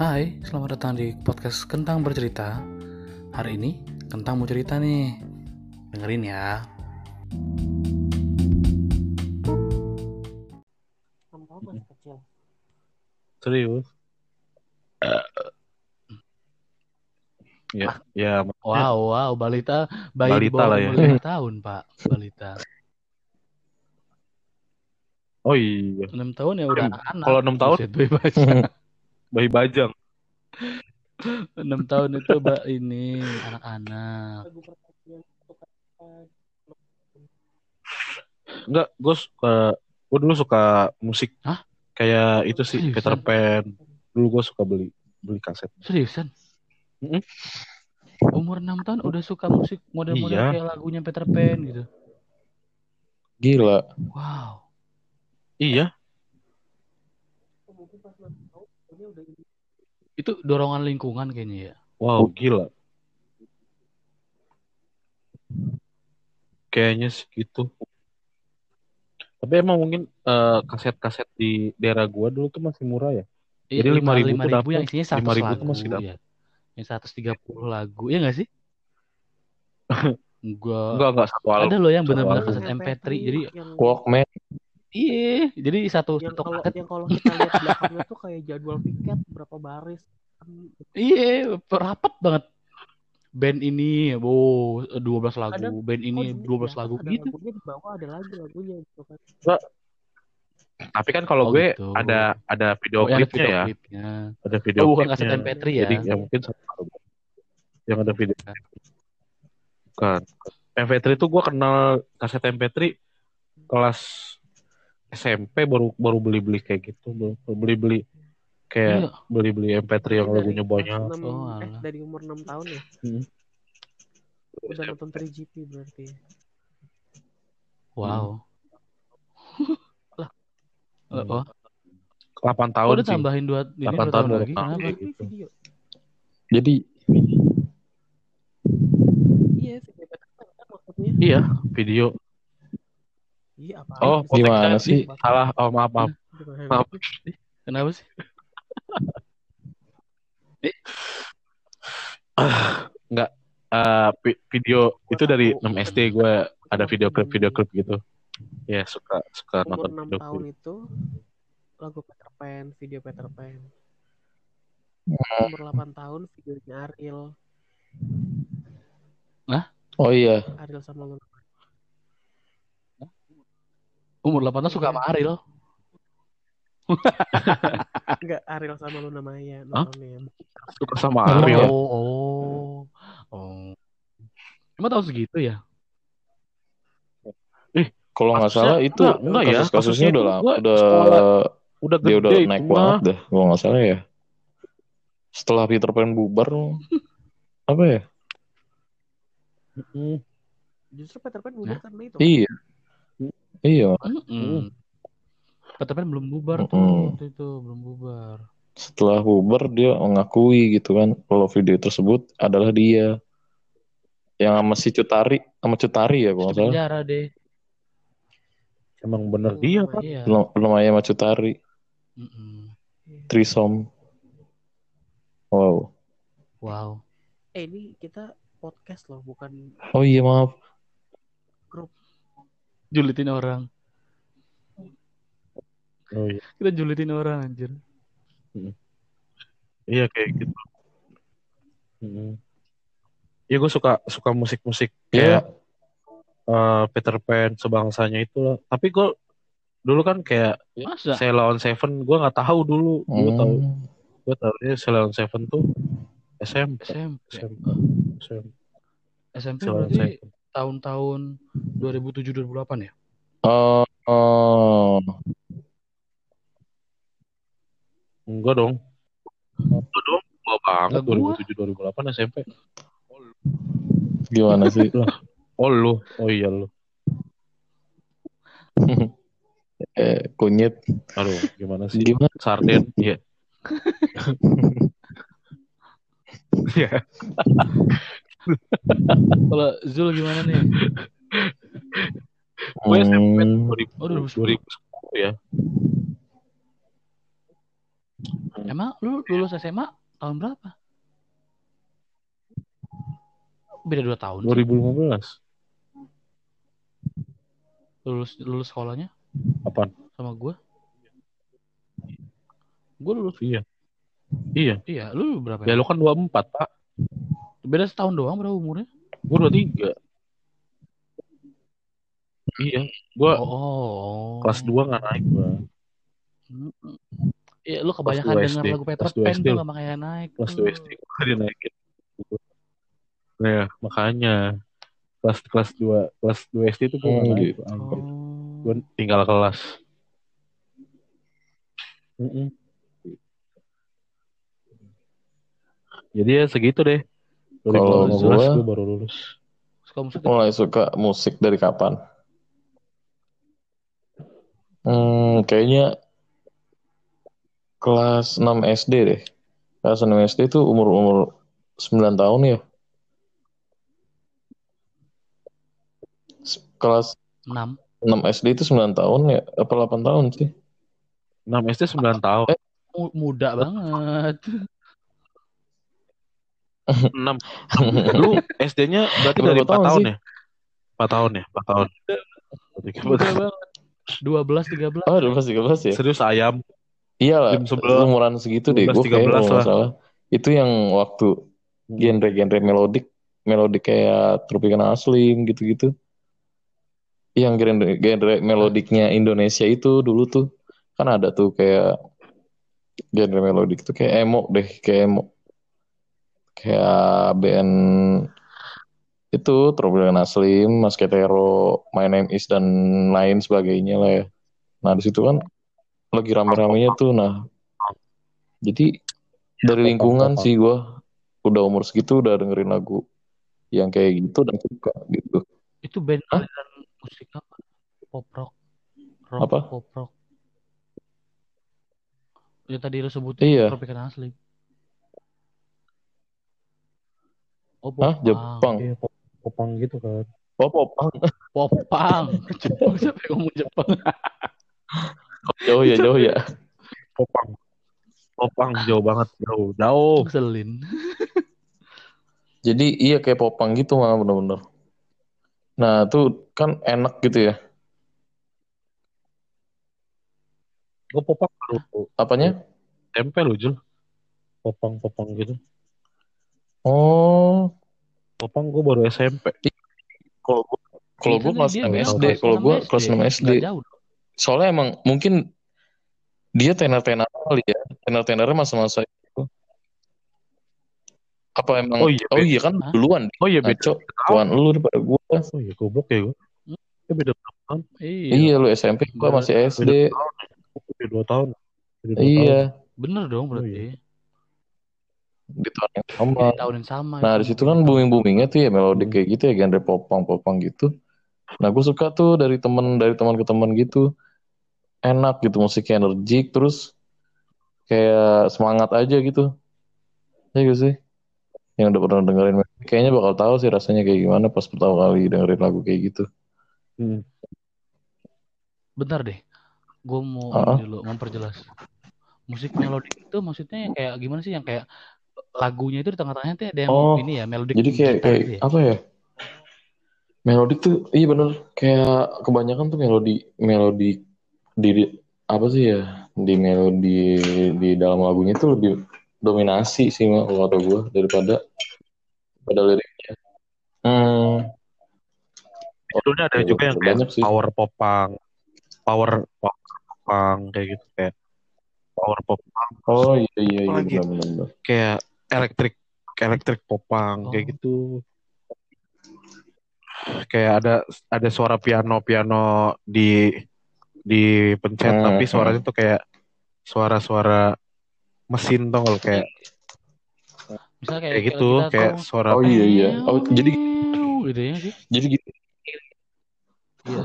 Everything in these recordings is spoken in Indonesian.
Hai, selamat datang di podcast Kentang Bercerita. Hari ini Kentang mau cerita nih. Dengerin ya. Masih kecil. Serius? ya, ya, maksudnya Wow, wow, balita bayi di Balita bawah lah ya. umur 5 tahun, Pak. Balita. Oh iya, 6 tahun ya udah anak. Kalau enam tahun? Buset, bayi bajang. 6 tahun itu mbak ini anak-anak. Enggak, gue suka, gue dulu suka musik. Hah? Kayak itu sih, Seriusan? Peter Pan. Dulu gue suka beli beli kaset. Seriusan? Mm-mm. Umur 6 tahun udah suka musik model-model Iya. kayak lagunya Peter Pan gitu. Gila. Wow. Iya, mungkin pas enam tahun dia udah ini. Itu dorongan lingkungan kayaknya ya. wow, gila. Kayaknya segitu. Tapi emang mungkin eh, kaset-kaset di daerah gua dulu tuh masih murah ya. Jadi Iya, 5.000 lima tuh ribu yang dapet. isinya 100 5.000 lagu tuh masih dapet. ya. Yang 130 lagu. Iya gak sih? Enggak. Enggak, enggak satu album. Ada loh yang Satu benar-benar kaset MP3. Jadi yang, Walkman. Iya, jadi satu yang satu kalau kaset. yang kalau kita lihat belakangnya tuh kayak jadwal piket berapa baris. Iya, rapat banget. Band ini, wow, 12 lagu. Kadang- Band ini Oh, 12 lagu ada gitu. lagunya di bawah ada lagi lagunya gitu kan. Tapi kan kalau Oh, gue gitu. ada ada video Oh, ada klipnya video ya. klipnya. Ada video Oh, bukan klipnya. kaset MP3 ya. Jadi ya mungkin satu album. Yang ada video. Bukan. MP3 itu gue kenal kaset MP3 kelas SMP baru baru beli-beli kayak gitu, baru beli-beli kayak Iya. beli-beli MP3 yang Dari lagunya banyak. enam- Oh, eh, dari umur 6 tahun ya. Hmm. Udah nonton 3GP berarti. Wow. lah. Hmm. Oh, 8 oh, tahun udah sih. tambahin dua ini 8 dua tahun tahun lagi. tahu. Kenapa? Iya. Gitu. Jadi Iya, video maksudnya. Iya, video. Iya, apa? Oh, Gimana sih? Salah. Oh, maaf, maaf. Maaf. Kenapa sih? Enggak. Eh, vi- video itu dari 6 SD gue ada video klip video klip gitu. Ya, suka suka Umur nonton 6 video tahun klip. itu lagu Peter Pan, video Peter Pan. Hmm. Umur 8 tahun videonya Ariel, oh iya, Ariel sama Luna. Umur 8 tahun suka sama Ariel. Enggak, Ariel sama Luna Maya nontonnya. Suka sama Ariel. ya? Oh, oh, oh. Emang tahu segitu ya? kalau nggak Kasusnya- salah itu enggak, enggak ya. kasus-kasusnya Kasusnya udah itu lama, gua udah sekolah Udah dia gede udah itu naik mah. banget dah, kalau nggak salah ya. Setelah Peter Pan bubar, apa ya? Justru Peter Pan bubar Nah. karena itu. Iya, iya. Peter Pan belum bubar tuh Mm-mm. waktu itu, belum bubar. Setelah bubar dia mengakui gitu kan, kalau video tersebut adalah dia yang sama si Cutari, sama Cutari ya kalau salah. penjara deh. Emang bener Yang dia kan. Iya. Belum belum aja sama Cutari. Trisom. Wow. Wow. Eh ini kita podcast loh, bukan Oh iya maaf. Julitin orang. Oh iya. Kita julitin orang anjir. Iya kayak gitu. Mm. Iya gue suka suka musik-musik Ya, kayak eh, Peter Pan sebangsanya itu loh. Tapi gue dulu kan kayak Masa? Sheila on Seven gue nggak tahu dulu. Gue tahu hmm, gue tahu Sheila on Seven tuh SMP. SMP. SMP. SMP. SMP berarti Seven. Tahun-tahun 2007 2008 ya? oh, oh, Enggak dong. Enggak dong. Tua banget gua. 2007 2008 SMP. gimana sih? Oh lu. Oh iya lu. eh, kunyit. Aduh, gimana sih? Gimana? Sarden, iya. Iya. Kalau Zul gimana nih? Gue SMP Hmm, 2000, Oh, 2010. 2010 ya. Emang lu lulus SMA tahun berapa? Beda dua tahun. sih. 2015. Lulus lulus sekolahnya Apaan? sama gua. Gua lulus. Iya. Iya. Iya, lu berapa? Ya lu kan 24, Pak. Beda setahun doang berapa umurnya? Gua 23. Iya. Gua Oh, oh. kelas 2 nggak naik gua. Mm-mm. Iya, lu kebanyakan dua denger SD. lagu Peter dua Pan tuh lu. gak makanya naik. Kelas. 2 SD gua dinaikin. Nah, ya, makanya kelas kelas 2 kelas 2 SD itu nggak naik. gitu. anjir. Oh. Gua tinggal kelas. Mm-mm. Jadi ya segitu deh. Kalau 2015 gua- gua baru lulus. Suka musik Mulai suka musik dari kapan? Hmm, kayaknya kelas 6 SD deh. Kelas 6 SD itu umur-umur 9 tahun ya. Kelas 6. 6 SD itu 9 tahun ya? Apa 8 tahun sih? 6 SD 9 tahun. Mu- Muda banget. 6. Lu SD-nya berarti dari 4 tahun ya? 4 tahun ya? 4 tahun. Muda banget. 12 13. Oh, 12 13 ya? Serius ayam. Iya lah, Jam 11, umuran segitu deh. 12, Gue kayak 13 kalau nggak lah. salah. Itu yang waktu genre-genre melodik, melodik kayak Tropicana Slim gitu-gitu. Yang genre, genre melodiknya Indonesia itu dulu tuh kan ada tuh kayak genre melodik tuh kayak emo deh, kayak emo. Kayak band itu Slim, Mas Ketero, My Name Is dan lain sebagainya lah ya. Nah di situ kan lagi rame-ramenya tuh, nah jadi dari lingkungan sih gue udah umur segitu udah dengerin lagu yang kayak gitu dan suka gitu. Itu band Hah? musik apa? Pop rock. Rock Apa? pop rock. Ya tadi lu sebutin Iya. Tropicana Asli. Oh, Hah. Jepang. Iya, pop- popang gitu kan. Oh, popang. Popang. Jepang siapa yang ngomong Jepang? Jauh ya, jauh ya. Popang. Popang jauh banget, jauh. Jauh. Ngeselin. Jadi iya kayak popang gitu malah bener-bener. Nah, tuh kan enak gitu ya. Gue popang baru Apanya? SMP lu, Jul. Popang-popang gitu. Oh, Popang gue baru SMP. kalau gua kalau gua tuh kelas dia 6 memang SD, kalau 6 gua kelas 6 SD. Soalnya emang mungkin dia tenar-tenar kali ya. Tenar-tenarnya masa-masa itu. Apa emang? Oh iya, oh iya kan Hah? duluan. Oh iya, beda. Ngaco. Tuan lu daripada gua. Oh iya, goblok ya gue. Ya beda tahun? Iya. Iya, lu SMP, gua Baru- masih SD. Beda dua tahun. Beda dua Iya, Bener dong Oh, berarti. Di tahun yang sama. Di tahun yang sama. Nah, di situ kan booming-boomingnya tuh ya melodi Hmm. kayak gitu ya, genre popang-popang gitu. Nah, gue suka tuh dari temen dari teman ke teman gitu. Enak gitu musiknya energik terus kayak semangat aja gitu. Ya gitu sih. Yang udah pernah dengerin kayaknya bakal tahu sih rasanya kayak gimana pas pertama kali dengerin lagu kayak gitu. Hmm. Bentar deh. Gue mau Ah. ini dulu memperjelas. Musik melodik itu maksudnya kayak gimana sih yang kayak lagunya itu di tengah-tengahnya tuh ada yang Oh, ini ya melodik Jadi kayak kayak gitu ya? apa ya? Melodik tuh iya bener kayak kebanyakan tuh melodi melodi di, di- apa sih ya di melodi di dalam lagunya tuh lebih dominasi sih mah kalau kata gue daripada pada liriknya. Hmm, Judulnya ada Ya, juga yang kayak banyak sih. power popang, power popang kayak gitu kayak power popang, oh iya iya iya benar. benar. kayak elektrik elektrik popang kayak Oh. gitu. Kayak ada ada suara piano piano di di pencet Hmm, tapi hmm. suaranya tuh kayak suara-suara mesin tuh kalau kayak Misalnya kayak, kayak gitu kita kayak tahu, suara Oh iya iya. Oh jadi gitu ya sih. jadi gitu. Iya.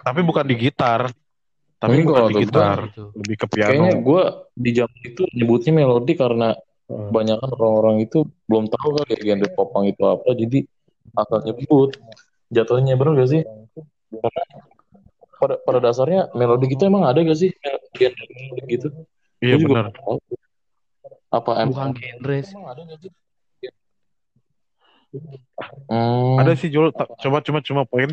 tapi bukan di gitar. Tapi Mungkin bukan di gitar, gitu. lebih ke Kayaknya piano. gue di zaman itu nyebutnya melodi karena. Kebanyakan orang-orang itu belum tahu kali ya genre popang itu apa jadi asal nyebut jatuhnya bener gak sih Karena pada pada dasarnya melodi gitu emang ada gak sih genre melodi gitu Iya benar. Apa bukan genre sih. Emang ada nggak sih? Hmm. Ada sih Jul, coba cuma cuma poin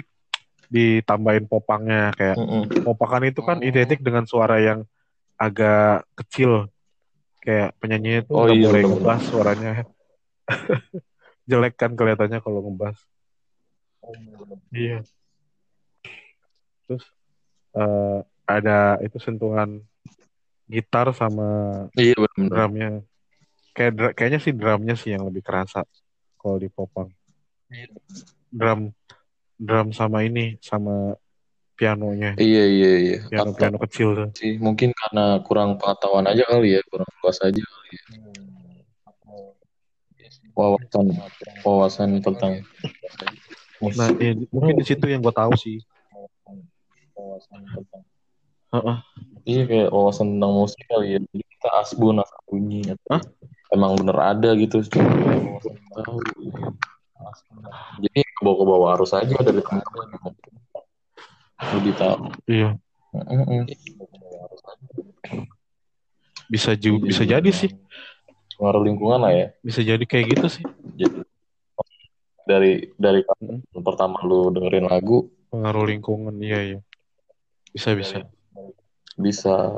ditambahin popangnya kayak Mm-mm. popakan itu kan Oh. identik dengan suara yang agak kecil kayak penyanyinya itu Oh nggak iya, boleh ngebas suaranya. Jelek kan kelihatannya kalau ngebas. Iya. Terus eh, ada itu sentuhan gitar sama Iya benar. drumnya. Kayak dra- kayaknya sih drumnya sih yang lebih kerasa kalau di popang. Drum drum sama ini sama pianonya Iya iya iya. piano Atau piano kecil tuh sih mungkin karena kurang pengetahuan aja kali ya, kurang luas aja kali ya. Wawasan wawasan tentang nah iya, mungkin di situ yang gue tahu sih Heeh. Iya kayak wawasan tentang musik kali ya. Jadi kita asbun asal bunyi. Hah? Emang bener ada gitu. Cuma wawasan tahu. Jadi bawa ke bawah arus aja dari teman-teman. Lebih tahu. iya. Bisa ju bisa jadi sih. Pengaruh lingkungan lah ya. bisa jadi kayak gitu sih. Jadi dari dari pertama lu dengerin lagu pengaruh lingkungan iya iya. Bisa bisa. bisa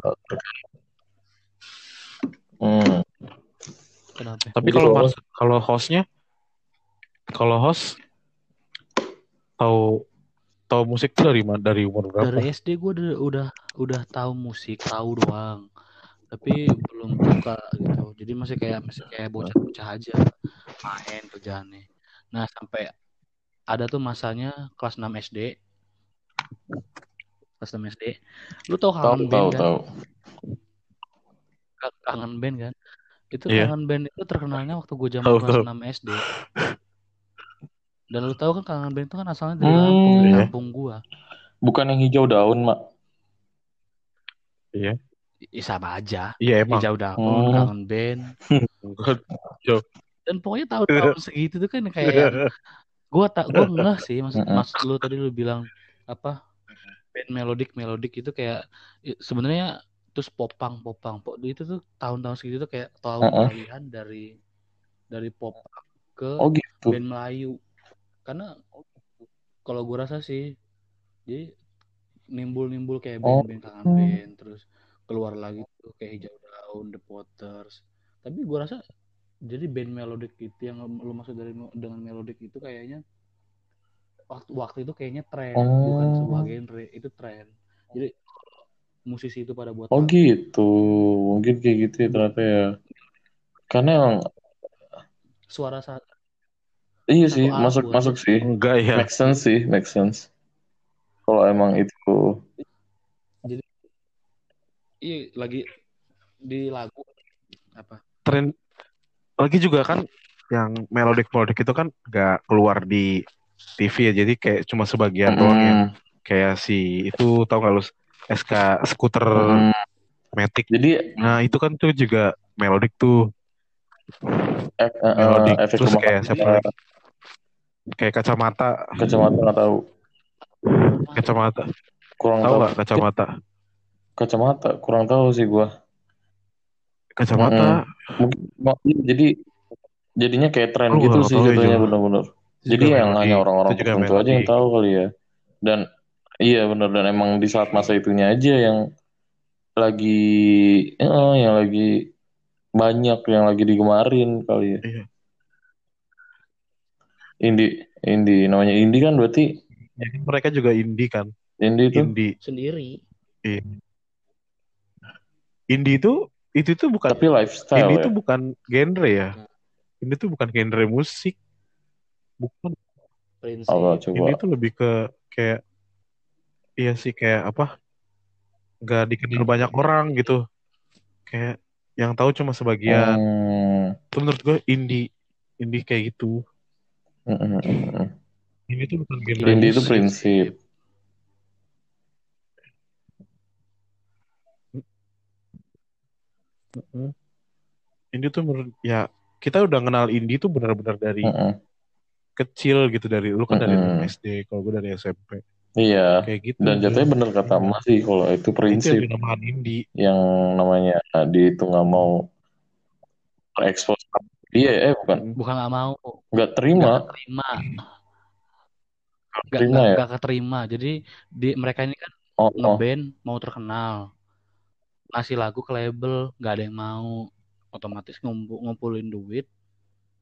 hmm. Kenapa? tapi Jadi kalau kalau hostnya kalau host tahu tahu musik tuh dari mana dari umur berapa Dari SD gue udah udah udah tahu musik, tahu doang. Tapi belum suka gitu. Jadi masih kayak masih kayak bocah-bocah aja main kerjaannya. Nah, sampai ada tuh masanya kelas 6 SD. Kelas 6 SD. Lu tau tahu kangen tahu band kan? tahu Ka- Kangen band kan? Itu Iya. kangen band itu terkenalnya waktu gue zaman Tahu, kelas tahu. 6 SD. Dan lu tahu kan kangen band itu kan asalnya dari Hmm. Lampung, dari Iya. kampung gua. bukan yang hijau daun mak iya I- sama aja. iya emang Hijau daun, Hmm. kangen band. Dan pokoknya tahun-tahun segitu tuh kan kayak yang gua tak gua enggak sih maksud maksud lu tadi lu bilang apa band melodik melodik itu kayak i- sebenarnya terus popang popang pop itu tuh tahun-tahun segitu tuh kayak tahu Mm-mm. peralihan dari dari popang ke oh gitu band Melayu karena kalau gua rasa sih jadi nimbul-nimbul kayak Oh. band-band kangen band terus keluar lagi tuh kayak hijau daun The Potters tapi gua rasa jadi band melodik itu yang lu maksud dari dengan melodik itu kayaknya waktu waktu itu kayaknya tren bukan Oh. sebuah genre itu tren jadi musisi itu pada buat oh lagu. gitu mungkin kayak gitu ya ternyata ya karena suara saat iya sih album. masuk masuk sih. Enggak ya. Make sense sih make sense. Kalau emang itu. Iya lagi di lagu apa? Tren lagi juga kan yang melodik melodik itu kan nggak keluar di TV ya jadi kayak cuma sebagian doang ya. Kayak si itu tau gak lu SK skuter Mm. Matic. Jadi nah itu kan tuh juga melodik tuh. Eh, melodik eh, efek terus kayak siapa kayak kacamata. Kacamata nggak tahu. Kacamata. Kurang tahu nggak kacamata? Kacamata kurang tahu sih gua. Kacamata? Mungkin mungkin jadi jadinya kayak tren Lu gitu sih ya, jatuhnya bener-bener. Itu jadi juga yang hanya orang-orang tertentu aja yang tahu kali ya. Dan iya bener dan emang di saat masa itunya aja yang lagi eh, yang lagi banyak yang lagi digemarin kali ya. Iya. Indie indie namanya indie kan berarti jadi mereka juga indie kan? Indie itu? Indie sendiri. Indie itu itu tuh bukan tapi lifestyle indie ya? itu bukan genre ya? Ini tuh bukan genre musik. Bukan. Prinsip. Apa coba? Ini tuh lebih ke kayak iya sih kayak apa? Nggak dikenal banyak orang gitu. Kayak yang tahu cuma sebagian. Hmm, itu menurut gue indie indie kayak gitu mm, mm, mm, mm. indie itu bukan genre indie itu prinsip Mm-mm. indie tuh menurut ya kita udah kenal indie tuh benar-benar dari Mm, mm. kecil gitu dari lu kan dari Mm-mm. SD kalau gue dari SMP iya kayak gitu dan jatuhnya bener kata Mas sih kalau itu itu yang prinsip dinamakan indie yang namanya dia itu nggak mau terekspos dia eh bukan. Bukan nggak mau. Nggak terima. Nggak terima nggak terima ya? nggak keterima. Jadi di mereka ini kan oh, oh. ngeband mau terkenal. Ngasih lagu ke label nggak ada yang mau. Otomatis ngumpul ngumpulin duit.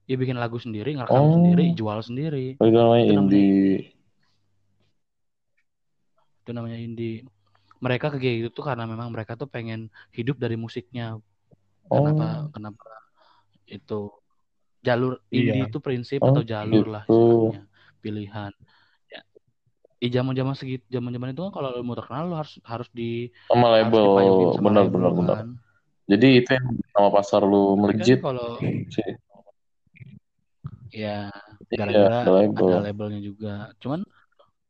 Dia bikin lagu sendiri ngerekam Oh. sendiri jual sendiri. Itu namanya Itu namanya indie. Itu namanya indie. Mereka kayak gitu tuh karena memang mereka tuh pengen hidup dari musiknya. Kenapa oh. kenapa itu jalur Iya. indie itu prinsip Oh, atau jalur lah gitu. istilahnya pilihan. Ya. Di zaman zaman segitu zaman zaman itu kan kalau lu mau terkenal lu harus harus di sama harus label. sama benar label benar benar. kan? Jadi itu yang nama pasar lu Tapi kan melejit kalau sih. Ya iya gara-gara ada label. ada labelnya juga. Cuman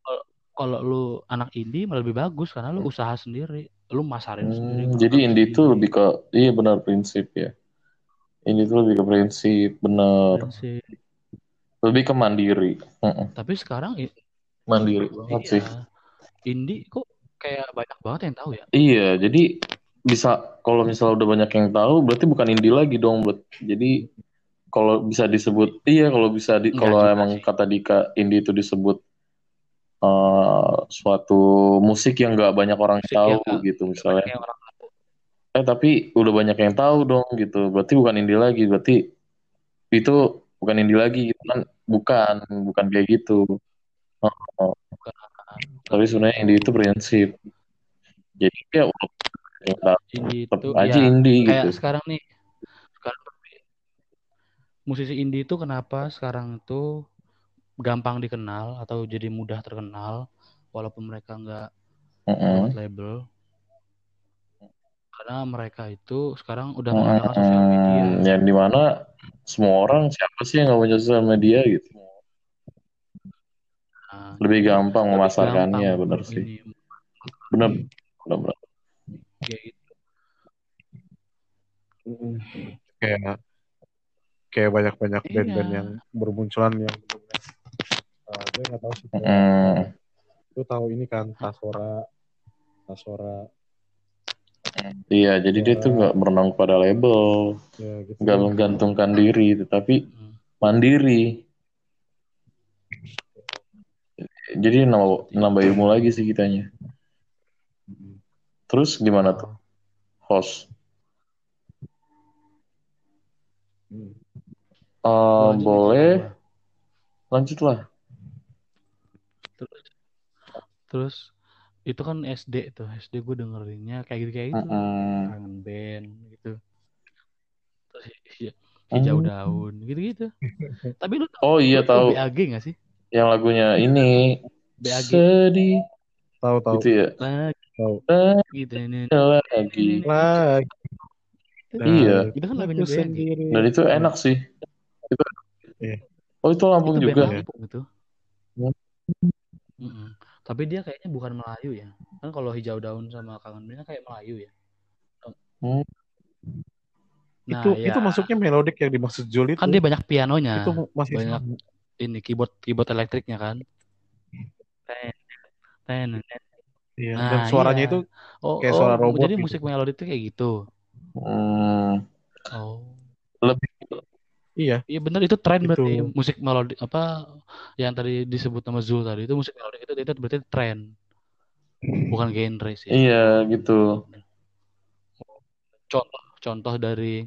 kalau kalau lu anak indie malah lebih bagus karena lu usaha sendiri. Lu masarin sendiri Hmm, lu jadi indie itu sendiri. lebih ke iya benar prinsip ya indie itu lebih ke prinsip benar Prinsip. lebih ke mandiri. Tapi sekarang mandiri banget sih. Iya indie kok kayak banyak banget yang tahu ya? Iya jadi bisa kalau misalnya udah banyak yang tahu berarti bukan indie lagi dong buat jadi kalau bisa disebut iya kalau bisa di, Enggak kalau emang sih. kata Dika indie itu disebut eh, suatu musik yang nggak banyak orang Musik tahu gitu misalnya. orang. Eh tapi udah banyak yang tahu dong gitu. Berarti bukan indie lagi. Berarti itu bukan indie lagi gitu kan. Bukan bukan kayak gitu. Oh, oh. Bukan, tapi sebenarnya indie itu prinsip. Jadi ya indie tetap itu aja ya indie kayak gitu. sekarang nih sekarang musisi indie itu kenapa sekarang itu gampang dikenal atau jadi mudah terkenal walaupun mereka nggak Mm-mm. lewat label karena mereka itu sekarang udah menggunakan sosial media yang di mana semua orang siapa sih yang nggak punya sosial media gitu Nah, lebih gampang lebih memasarkannya gampang bener sih ini bener bener, bener. kayak gitu. kayak kayak banyak-banyak Iya. band-band yang bermunculan yang uh, gue nggak tahu sih Mm. lu tahu ini kan Tasora Tasora iya jadi dia tuh nggak berenang pada label. Ya gitu. Nggak menggantungkan diri tetapi Hmm. mandiri. Jadi nambah, nambah ilmu lagi sih kitanya. Terus gimana tuh host? Hmm. Eh, Lanjut, boleh lanjut. lanjutlah. Terus. Terus itu kan SD tuh SD gue dengerinnya kayak gitu kayak gitu. Mm-mm. kangen band gitu. Terus hi- hijau daun gitu gitu tapi lu oh iya tahu BAG gak sih? Yang lagunya ini BAG sedih. Tahu tahu gitu ya? Lagi. Tahu gitu ini lagi. Lagi. Iya. itu kan lagunya BAG sendiri. Dan itu enak sih. Itu Iya. oh itu Lampung itu juga Lampung itu Hmm. Mm-mm. Tapi dia kayaknya bukan Melayu ya. Kan kalau hijau daun sama kangen kan kayak Melayu ya. Hmm. nah itu ya. itu masuknya melodik yang dimaksud Jul itu. Kan dia banyak pianonya. Itu masih banyak ini keyboard keyboard elektriknya kan. Ten ten ten. Iya, Nah, dan suaranya iya. itu oh, Kayak oh, suara robot jadi gitu. musik melodi itu kayak gitu? Hmm, oh. Lebih iya. Iya bener itu tren Itu. berarti musik melodi apa yang tadi disebut nama Zul tadi itu musik melodi itu itu berarti tren bukan genre sih. Iya gitu. Contoh contoh dari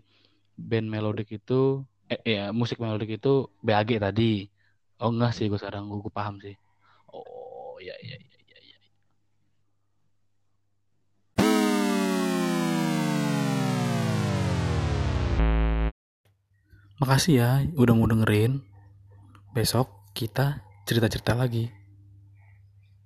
band melodik itu eh ya musik melodik itu BAG tadi. Oh enggak sih gue sekarang gue, paham sih. Oh iya iya iya. Makasih ya udah mau dengerin. Besok kita cerita-cerita lagi.